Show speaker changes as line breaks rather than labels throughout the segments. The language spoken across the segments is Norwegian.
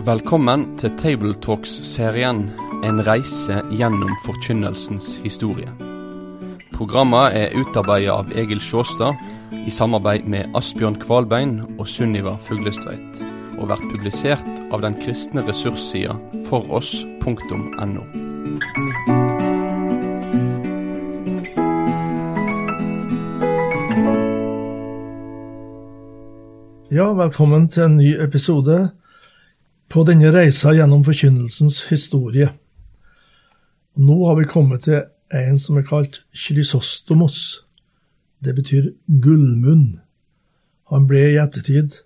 Velkommen til Tabletalks-serien En reise gjennom forkynnelsens historie. Programmet er utarbeidet av Egil Sjåstad i samarbeid med Asbjørn Kvalbein og Sunniva Fuglestveit, og vært publisert av den kristne ressurssida foross.no.
Ja, velkommen til en ny episode på denne reisa gjennom forkynnelsens historie. Nå har vi kommet til en som er kalt Chrysostomos. Det betyr gullmunn. Han ble i ettertid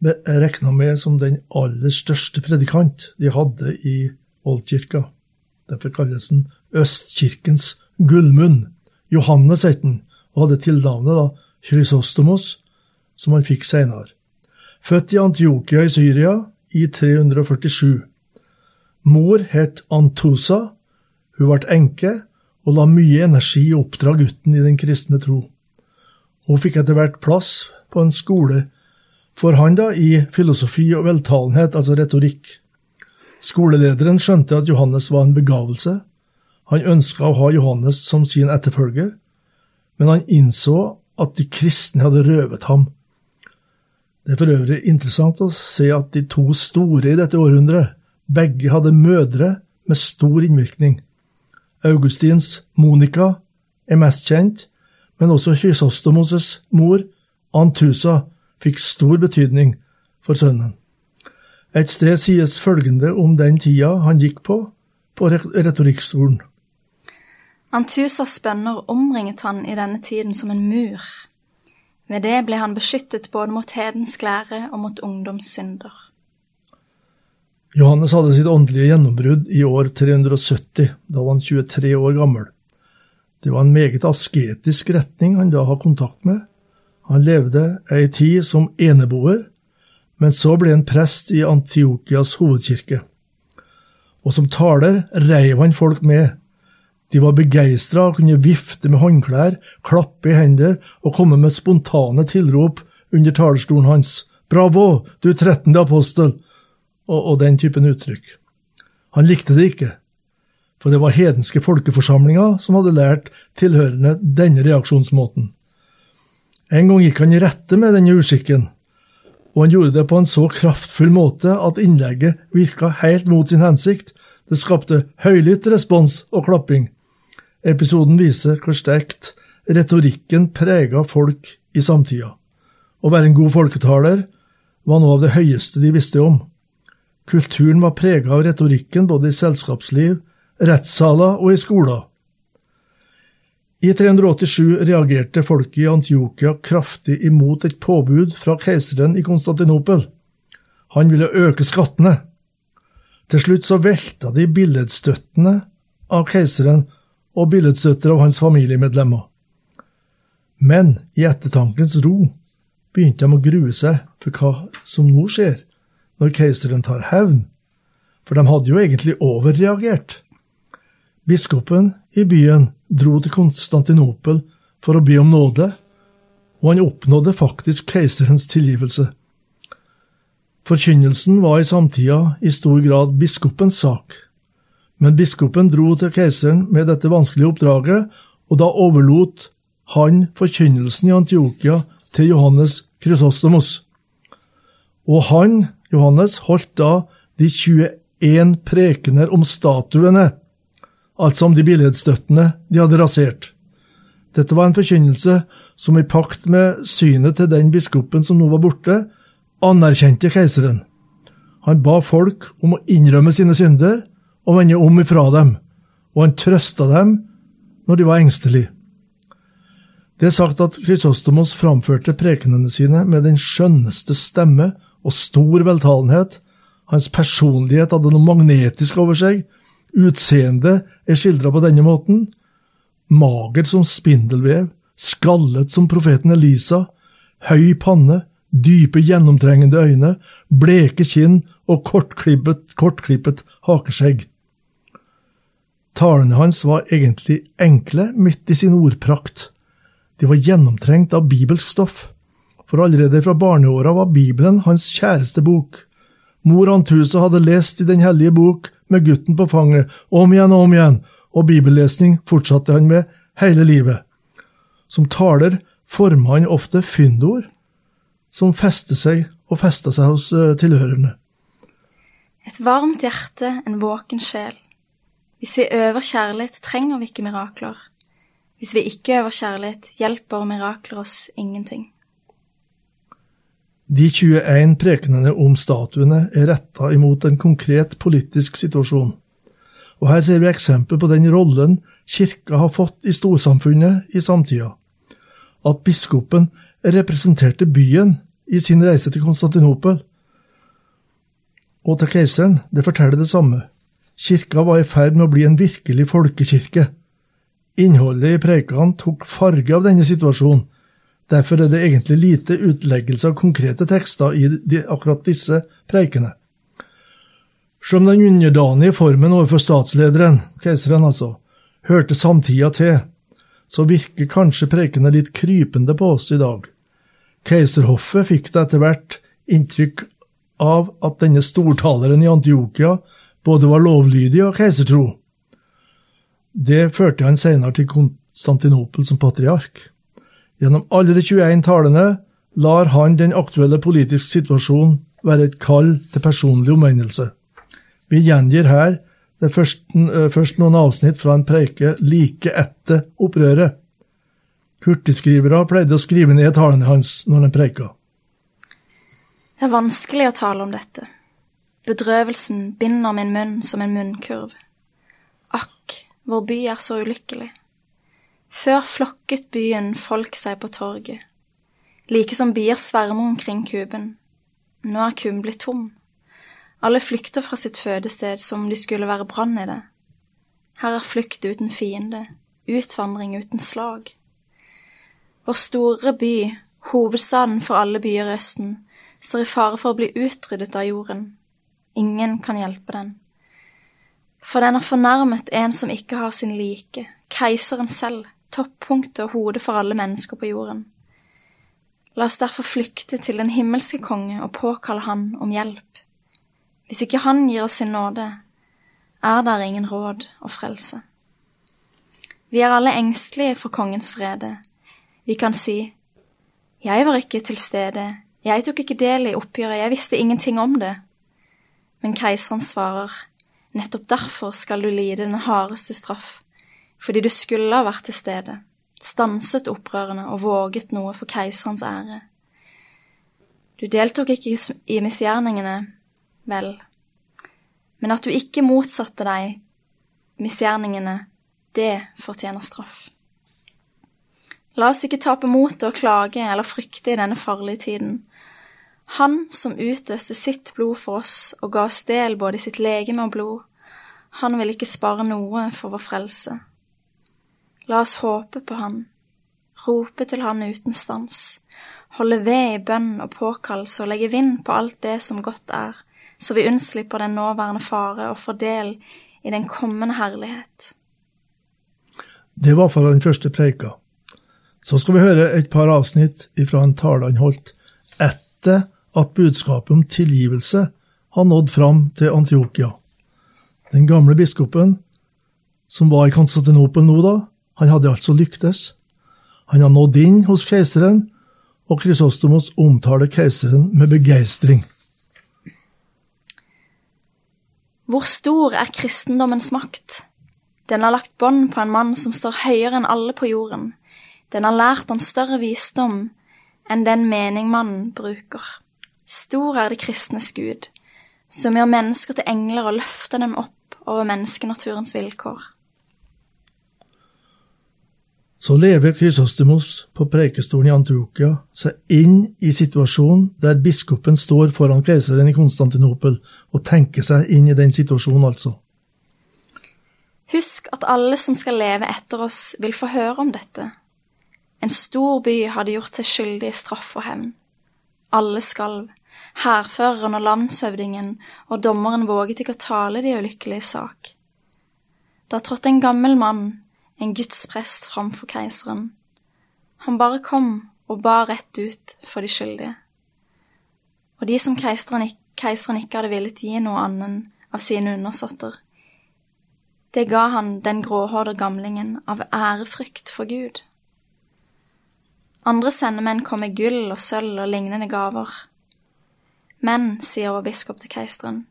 regna med som den aller største predikant de hadde i oldkirka. Derfor kalles han Østkirkens gullmunn. Johannes het han, og hadde tilnavnet da Chrysostomos, som han fikk senere. Født i Antiokia i Syria i 347. Mor het Antusa, hun ble enke og la mye energi i å oppdra gutten i den kristne tro. Hun fikk etter hvert plass på en skole for han da i filosofi og veltalenhet, altså retorikk. Skolelederen skjønte at Johannes var en begavelse. Han ønska å ha Johannes som sin etterfølger, men han innså at de kristne hadde røvet ham. Det er for øvrig interessant å se at de to store i dette århundret begge hadde mødre med stor innvirkning. Augustins Monica er mest kjent, men også Chrysostomos' mor, Antusa, fikk stor betydning for sønnen. Et sted sies følgende om den tida han gikk på på retorikkskolen.
Antusas bønner omringet han i denne tiden som en mur. Ved det ble han beskyttet både mot hedensk lære og mot ungdomssynder.
Johannes hadde sitt åndelige gjennombrudd i år 370, da var han 23 år gammel. Det var en meget asketisk retning han da har kontakt med. Han levde ei tid som eneboer, men så ble han prest i Antiokias hovedkirke. Og som taler reiv han folk med. De var begeistra og kunne vifte med håndklær, klappe i hender og komme med spontane tilrop under talerstolen hans. Bravo, du trettende apostel! og, og den typen uttrykk. Han likte det ikke, for det var hedenske folkeforsamlinger som hadde lært tilhørende denne reaksjonsmåten. En gang gikk han i rette med denne uskikken, og han gjorde det på en så kraftfull måte at innlegget virka helt mot sin hensikt. Det skapte høylytt respons og klapping. Episoden viser hvor sterkt retorikken prega folk i samtida. Å være en god folketaler var noe av det høyeste de visste om. Kulturen var prega av retorikken både i selskapsliv, rettssaler og i skoler. I 387 reagerte folket i Antiokia kraftig imot et påbud fra keiseren i Konstantinopel. Han ville øke skattene. Til slutt så velta de billedstøttene av keiseren og billedstøtter av hans familiemedlemmer. Men i ettertankens ro begynte de å grue seg for hva som nå skjer når keiseren tar hevn, for de hadde jo egentlig overreagert. Biskopen i byen dro til Konstantinopel for å be om nåde, og han oppnådde faktisk keiserens tilgivelse. Forkynnelsen var i samtida i stor grad biskopens sak, men biskopen dro til keiseren med dette vanskelige oppdraget, og da overlot han forkynnelsen i Antiokia til Johannes Krysostomos. Og han Johannes holdt da de 21 prekener om statuene, altså om de billedstøttene de hadde rasert. Dette var en forkynnelse som i pakt med synet til den biskopen som nå var borte, anerkjente keiseren. Han ba folk om å innrømme sine synder og vende om ifra dem, og han trøsta dem når de var engstelige. Det er sagt at Krysostomos framførte prekenene sine med den skjønneste stemme og stor veltalenhet. Hans personlighet hadde noe magnetisk over seg. Utseendet er skildra på denne måten. Mager som spindelvev, skallet som profeten Elisa, høy panne, dype, gjennomtrengende øyne, bleke kinn og kortklippet, kortklippet hakeskjegg. Talene hans var egentlig enkle midt i sin ordprakt. De var gjennomtrengt av bibelsk stoff for allerede fra barneåra var Bibelen hans kjæreste bok. Mor Antusa hadde lest i Den hellige bok med gutten på fanget om igjen og om igjen, og bibellesning fortsatte han med hele livet. Som taler forma han ofte fyndord som festet seg og festa seg hos tilhørende. tilhørerne.
Et varmt hjerte, en våken sjel. Hvis vi øver kjærlighet, trenger vi ikke mirakler. Hvis vi ikke øver kjærlighet, hjelper mirakler oss ingenting.
De 21 prekenene om statuene er retta imot en konkret politisk situasjon. Og her ser vi eksempel på den rollen kirka har fått i storsamfunnet i samtida. At biskopen representerte byen i sin reise til Konstantinopel og til keiseren, det forteller det samme. Kirka var i ferd med å bli en virkelig folkekirke. Innholdet i preikene tok farge av denne situasjonen. Derfor er det egentlig lite utleggelse av konkrete tekster i de, akkurat disse preikene. Som den underdanige formen overfor statslederen, keiseren altså, hørte samtida til, så virker kanskje preikene litt krypende på oss i dag. Keiserhoffet fikk det etter hvert inntrykk av at denne stortaleren i Antiokia både var lovlydig og keisertro. Det førte han senere til Konstantinopel som patriark. Gjennom alle de 21 talene lar han den aktuelle politiske situasjonen være et kall til personlig omvendelse. Vi gjengir her først, eh, først noen avsnitt fra en preike like etter opprøret. Hurtigskrivere pleide å skrive ned talene hans når de preika.
Det er vanskelig å tale om dette. Bedrøvelsen binder min munn som en munnkurv. Akk, vår by er så ulykkelig. Før flokket byen folk seg på torget, like som bier svermer omkring kuben. Nå er kuben blitt tom. Alle flykter fra sitt fødested som om de skulle være brann i det. Her er flukt uten fiende, utvandring uten slag. Vår store by, hovedstaden for alle byer i Østen, står i fare for å bli utryddet av jorden. Ingen kan hjelpe den. For den har fornærmet en som ikke har sin like, keiseren selv, toppunktet og hodet for alle mennesker på jorden. La oss derfor flykte til den himmelske konge og påkalle han om hjelp. Hvis ikke han gir oss sin nåde, er der ingen råd og frelse. Vi er alle engstelige for kongens frede. Vi kan si, Jeg var ikke til stede, jeg tok ikke del i oppgjøret, jeg visste ingenting om det. Men keiseren svarer, nettopp derfor skal du lide den hardeste straff, fordi du skulle ha vært til stede, stanset opprørene og våget noe for keiserens ære. Du deltok ikke i misgjerningene, vel, men at du ikke motsatte deg misgjerningene, det fortjener straff. La oss ikke tape motet og klage eller frykte i denne farlige tiden. Han som utøste sitt blod for oss og ga oss del både i sitt legeme og blod, han vil ikke spare noe for vår frelse. La oss håpe på Han, rope til Han uten stans, holde ved i bønn og påkallelse og legge vind på alt det som godt er, så vi unnslipper den nåværende fare og får del i den kommende herlighet.
Det var for den første preika. Så skal vi høre et par avsnitt ifra en tale han holdt etter at budskapet om tilgivelse har nådd fram til Antiokia. Den gamle biskopen, som var i Konstantinopel nå da, han hadde altså lyktes. Han har nådd inn hos keiseren, og Krysostomos omtaler keiseren med begeistring.
Hvor stor er kristendommens makt? Den har lagt bånd på en mann som står høyere enn alle på jorden. Den har lært han større visdom enn den mening mannen bruker. Stor er det kristnes Gud, som gjør mennesker til engler og løfter dem opp over menneskenaturens vilkår.
Så lever Krysostomos på prekestolen i Antiokia seg inn i situasjonen der biskopen står foran keiseren i Konstantinopel, og tenker seg inn i den situasjonen, altså.
Husk at alle som skal leve etter oss, vil få høre om dette. En stor by hadde gjort seg skyldig i straff og hevn. Alle skalv, Hærføreren og landshøvdingen og dommeren våget ikke å tale de ulykkelige sak. Da trådte en gammel mann, en gudsprest, framfor keiseren. Han bare kom og ba rett ut for de skyldige. Og de som keiseren, keiseren ikke hadde villet gi noe annen av sine undersåtter. Det ga han den gråhårde gamlingen av ærefrykt for Gud. Andre sendemenn kom med gull og sølv og lignende gaver. Men, sier vår biskop til keiseren,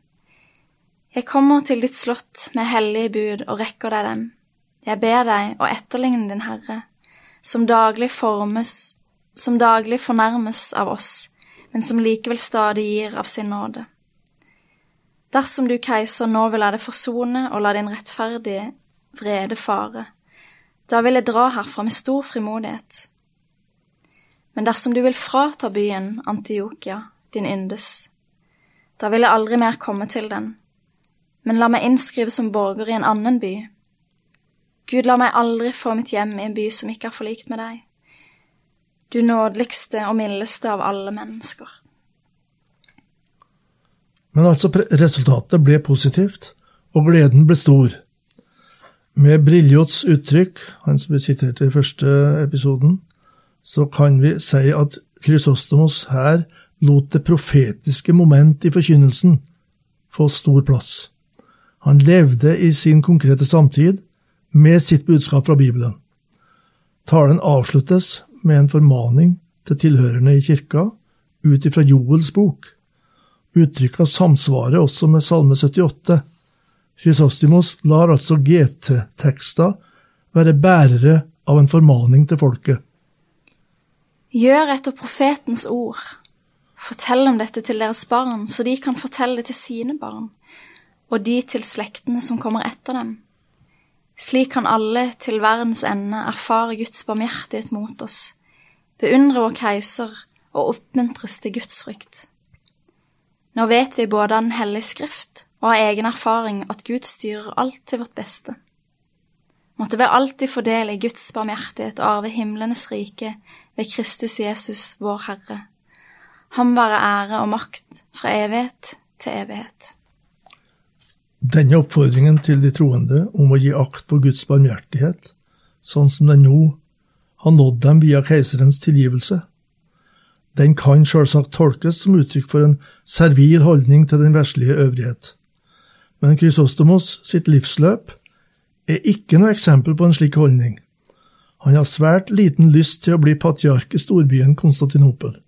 jeg kommer til ditt slott med hellige bud og rekker deg dem. Jeg ber deg å etterligne din Herre, som daglig formes, som daglig fornærmes av oss, men som likevel stadig gir av sin nåde. Dersom du, keiser, nå vil la det forsone og la din rettferdige vrede fare, da vil jeg dra herfra med stor frimodighet. Men dersom du vil frata byen Antiokia, din yndes, da vil jeg aldri mer komme til den, men la meg innskrive som borger i en annen by. Gud, la meg aldri få mitt hjem i en by som ikke er forlikt med deg, du nådeligste og mildeste av alle mennesker.
Men altså, resultatet ble positivt, og gleden ble stor. Med Briljots uttrykk, han som vi siterte i første episoden, så kan vi si at Krysostomos her lot det profetiske moment i forkynnelsen få stor plass. Han levde i sin konkrete samtid med sitt budskap fra Bibelen. Talen avsluttes med en formaning til tilhørerne i kirka ut ifra Joels bok. Uttrykka samsvarer også med Salme 78. Chrysostimos lar altså GT-tekster være bærere av en formaning til folket.
Gjør etter profetens ord. Fortell om dette til deres barn, så de kan fortelle det til sine barn og de til slektene som kommer etter dem. Slik kan alle til verdens ende erfare Guds barmhjertighet mot oss, beundre vår keiser og oppmuntres til gudsfrykt. Nå vet vi både av Den hellige skrift og av egen erfaring at Gud styrer alt til vårt beste. Måtte vi alltid få del i Guds barmhjertighet og arve himlenes rike ved Kristus Jesus, vår Herre. Ham være ære og makt fra evighet til evighet.
Denne oppfordringen til de troende om å gi akt på Guds barmhjertighet, sånn som den nå har nådd dem via keiserens tilgivelse, den kan selvsagt tolkes som uttrykk for en servil holdning til den verslige øvrighet. Men Krysostomos sitt livsløp er ikke noe eksempel på en slik holdning. Han har svært liten lyst til å bli patriark i storbyen Konstantinopel,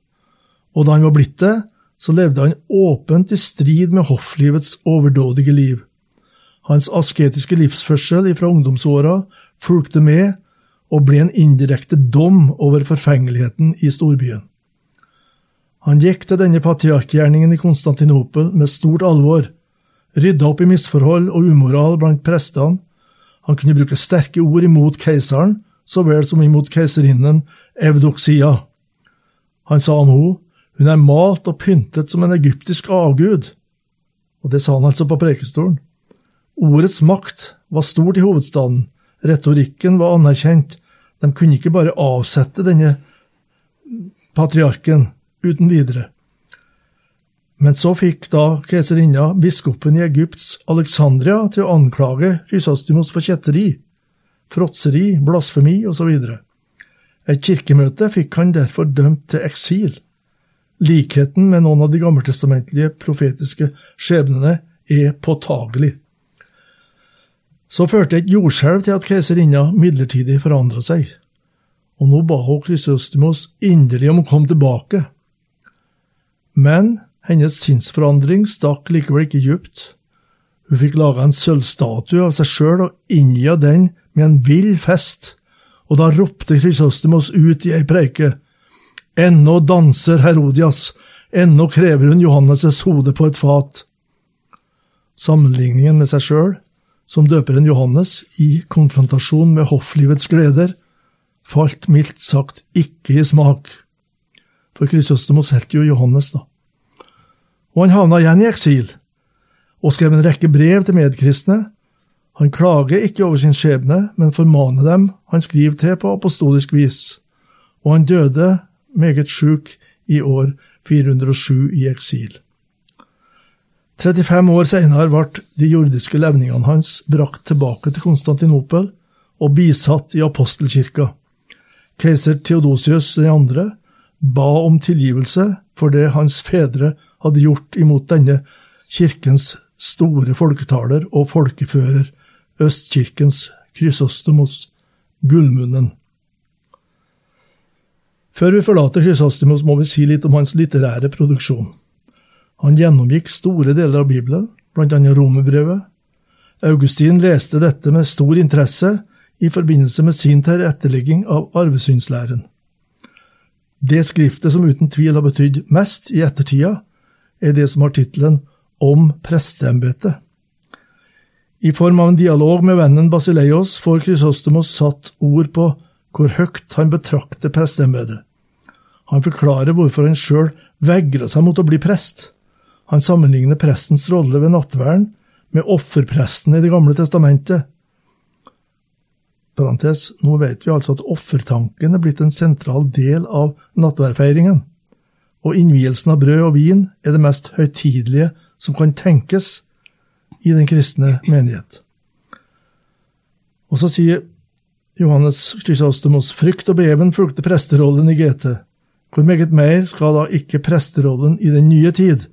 og da han var blitt det, så levde han åpent i strid med hofflivets overdådige liv. Hans asketiske livsførsel fra ungdomsåra fulgte med og ble en indirekte dom over forfengeligheten i storbyen. Han gikk til denne patriarkgjerningen i Konstantinopel med stort alvor, rydda opp i misforhold og umoral blant prestene, han kunne bruke sterke ord imot keiseren så vel som imot keiserinnen Evdoksia. Han sa om henne hun er malt og pyntet som en egyptisk avgud. Og det sa han altså på prekestolen. Ordets makt var stort i hovedstaden, retorikken var anerkjent, de kunne ikke bare avsette denne patriarken uten videre. Men så fikk da keiserinna biskopen i Egypts Alexandria til å anklage Rysastimos for kjetteri, fråtseri, blasfemi osv. Et kirkemøte fikk han derfor dømt til eksil. Likheten med noen av de gammeltestamentlige profetiske skjebnene er påtagelig. Så førte et jordskjelv til at keiserinna midlertidig forandra seg, og nå ba hun Krysostimos inderlig om å komme tilbake. Men hennes sinnsforandring stakk likevel ikke dypt. Hun fikk laga en sølvstatue av seg sjøl og innvia den med en vill fest, og da ropte Krysostimos ut i ei preike. Ennå danser Herodias, ennå krever hun Johannes' hode på et fat. Sammenligningen med seg sjøl, som døperen Johannes, i konfrontasjon med hofflivets gleder, falt mildt sagt ikke i smak. For Krysostomos het jo Johannes, da. Og han havna igjen i eksil, og skrev en rekke brev til medkristne. Han klager ikke over sin skjebne, men formaner dem han skriver til på apostolisk vis, og han døde meget sjuk i år 407 i eksil. 35 år senere ble de jordiske levningene hans brakt tilbake til Konstantinopel og bisatt i apostelkirka. Keiser Theodosius 2. ba om tilgivelse for det hans fedre hadde gjort imot denne kirkens store folketaler og folkefører, Østkirkens Krysostomos, Gullmunnen. Før vi forlater Krysostomos, må vi si litt om hans litterære produksjon. Han gjennomgikk store deler av Bibelen, blant annet Romerbrevet. Augustin leste dette med stor interesse i forbindelse med sin tilrettelegging av arvesynslæren. Det skriftet som uten tvil har betydd mest i ettertida, er det som har tittelen Om presteembetet. I form av en dialog med vennen Basileios får Krysostomos satt ord på hvor høyt han betrakter presteembetet. Han forklarer hvorfor han sjøl vegrer seg mot å bli prest. Han sammenligner prestens rolle ved nattverden med offerpresten i Det gamle testamentet. Parentes, nå vet vi altså at offertanken er blitt en sentral del av nattverdfeiringen, og innvielsen av brød og vin er det mest høytidelige som kan tenkes i den kristne menighet. Og så sier Johannes Chrysostomos frykt og beven fulgte presterollen i GT. Hvor meget mer skal da ikke presterollen i den nye tid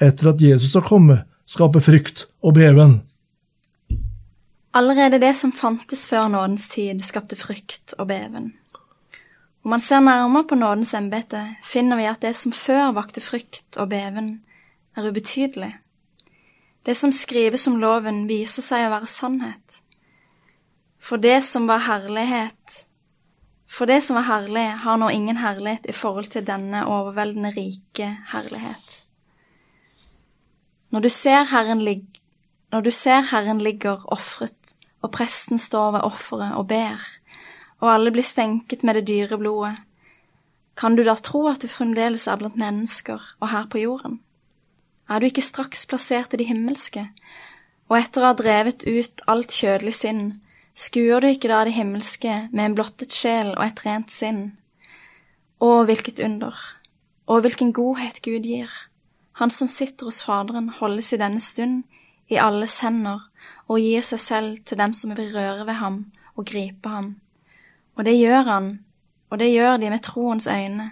etter at Jesus har kommet, skape frykt og beven.
Allerede det som fantes før nådens tid, skapte frykt og beven. Om man ser nærmere på nådens embete, finner vi at det som før vakte frykt og beven, er ubetydelig. Det som skrives om loven, viser seg å være sannhet. For det som var herlighet, for det som var herlig, har nå ingen herlighet i forhold til denne overveldende rike herlighet. Når du ser Herren, lig du ser Herren ligger ofret, og presten står ved offeret og ber, og alle blir stenket med det dyre blodet, kan du da tro at du fremdeles er blant mennesker og her på jorden? Er du ikke straks plassert i de himmelske, og etter å ha drevet ut alt kjødelig sinn, skuer du ikke da det himmelske med en blottet sjel og et rent sinn? Å, hvilket under, Å, hvilken godhet Gud gir! Han som sitter hos Faderen, holdes i denne stund i alles hender og gir seg selv til dem som vil røre ved ham og gripe ham. Og det gjør han, og det gjør de med troens øyne.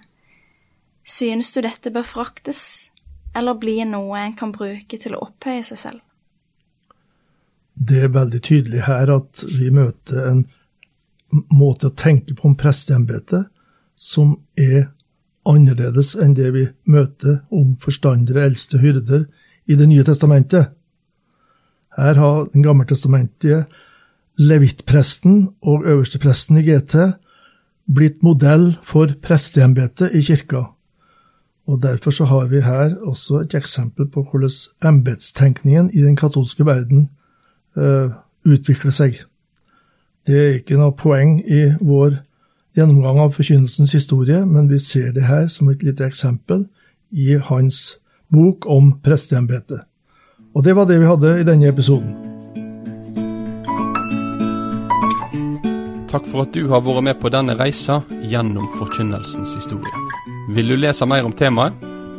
Synes du dette bør fraktes, eller bli noe en kan bruke til å opphøye seg selv?
Det er veldig tydelig her at vi møter en måte å tenke på om presteembetet som er annerledes enn det vi møter om forstandere, eldste hyrder i Det nye testamentet. Her har den gammeltestamentlige levittpresten og øverstepresten i GT blitt modell for presteembetet i kirka. Og Derfor så har vi her også et eksempel på hvordan embetstenkningen i den katolske verden uh, utvikler seg. Det er ikke noe poeng i vår gjennomgang av forkynnelsens historie, men vi ser det her som et lite eksempel i hans bok om presteembetet. Og det var det vi hadde i denne episoden.
Takk for at du har vært med på denne reisa gjennom forkynnelsens historie. Vil du lese mer om temaet?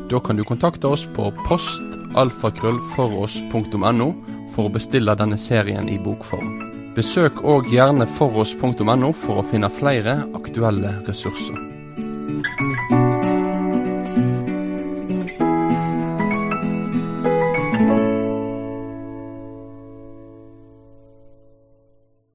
Da kan du kontakte oss på postalfakrøllfoross.no for å bestille denne serien i bokform. Besøk òg gjerne foross.no for å finne flere aktuelle ressurser.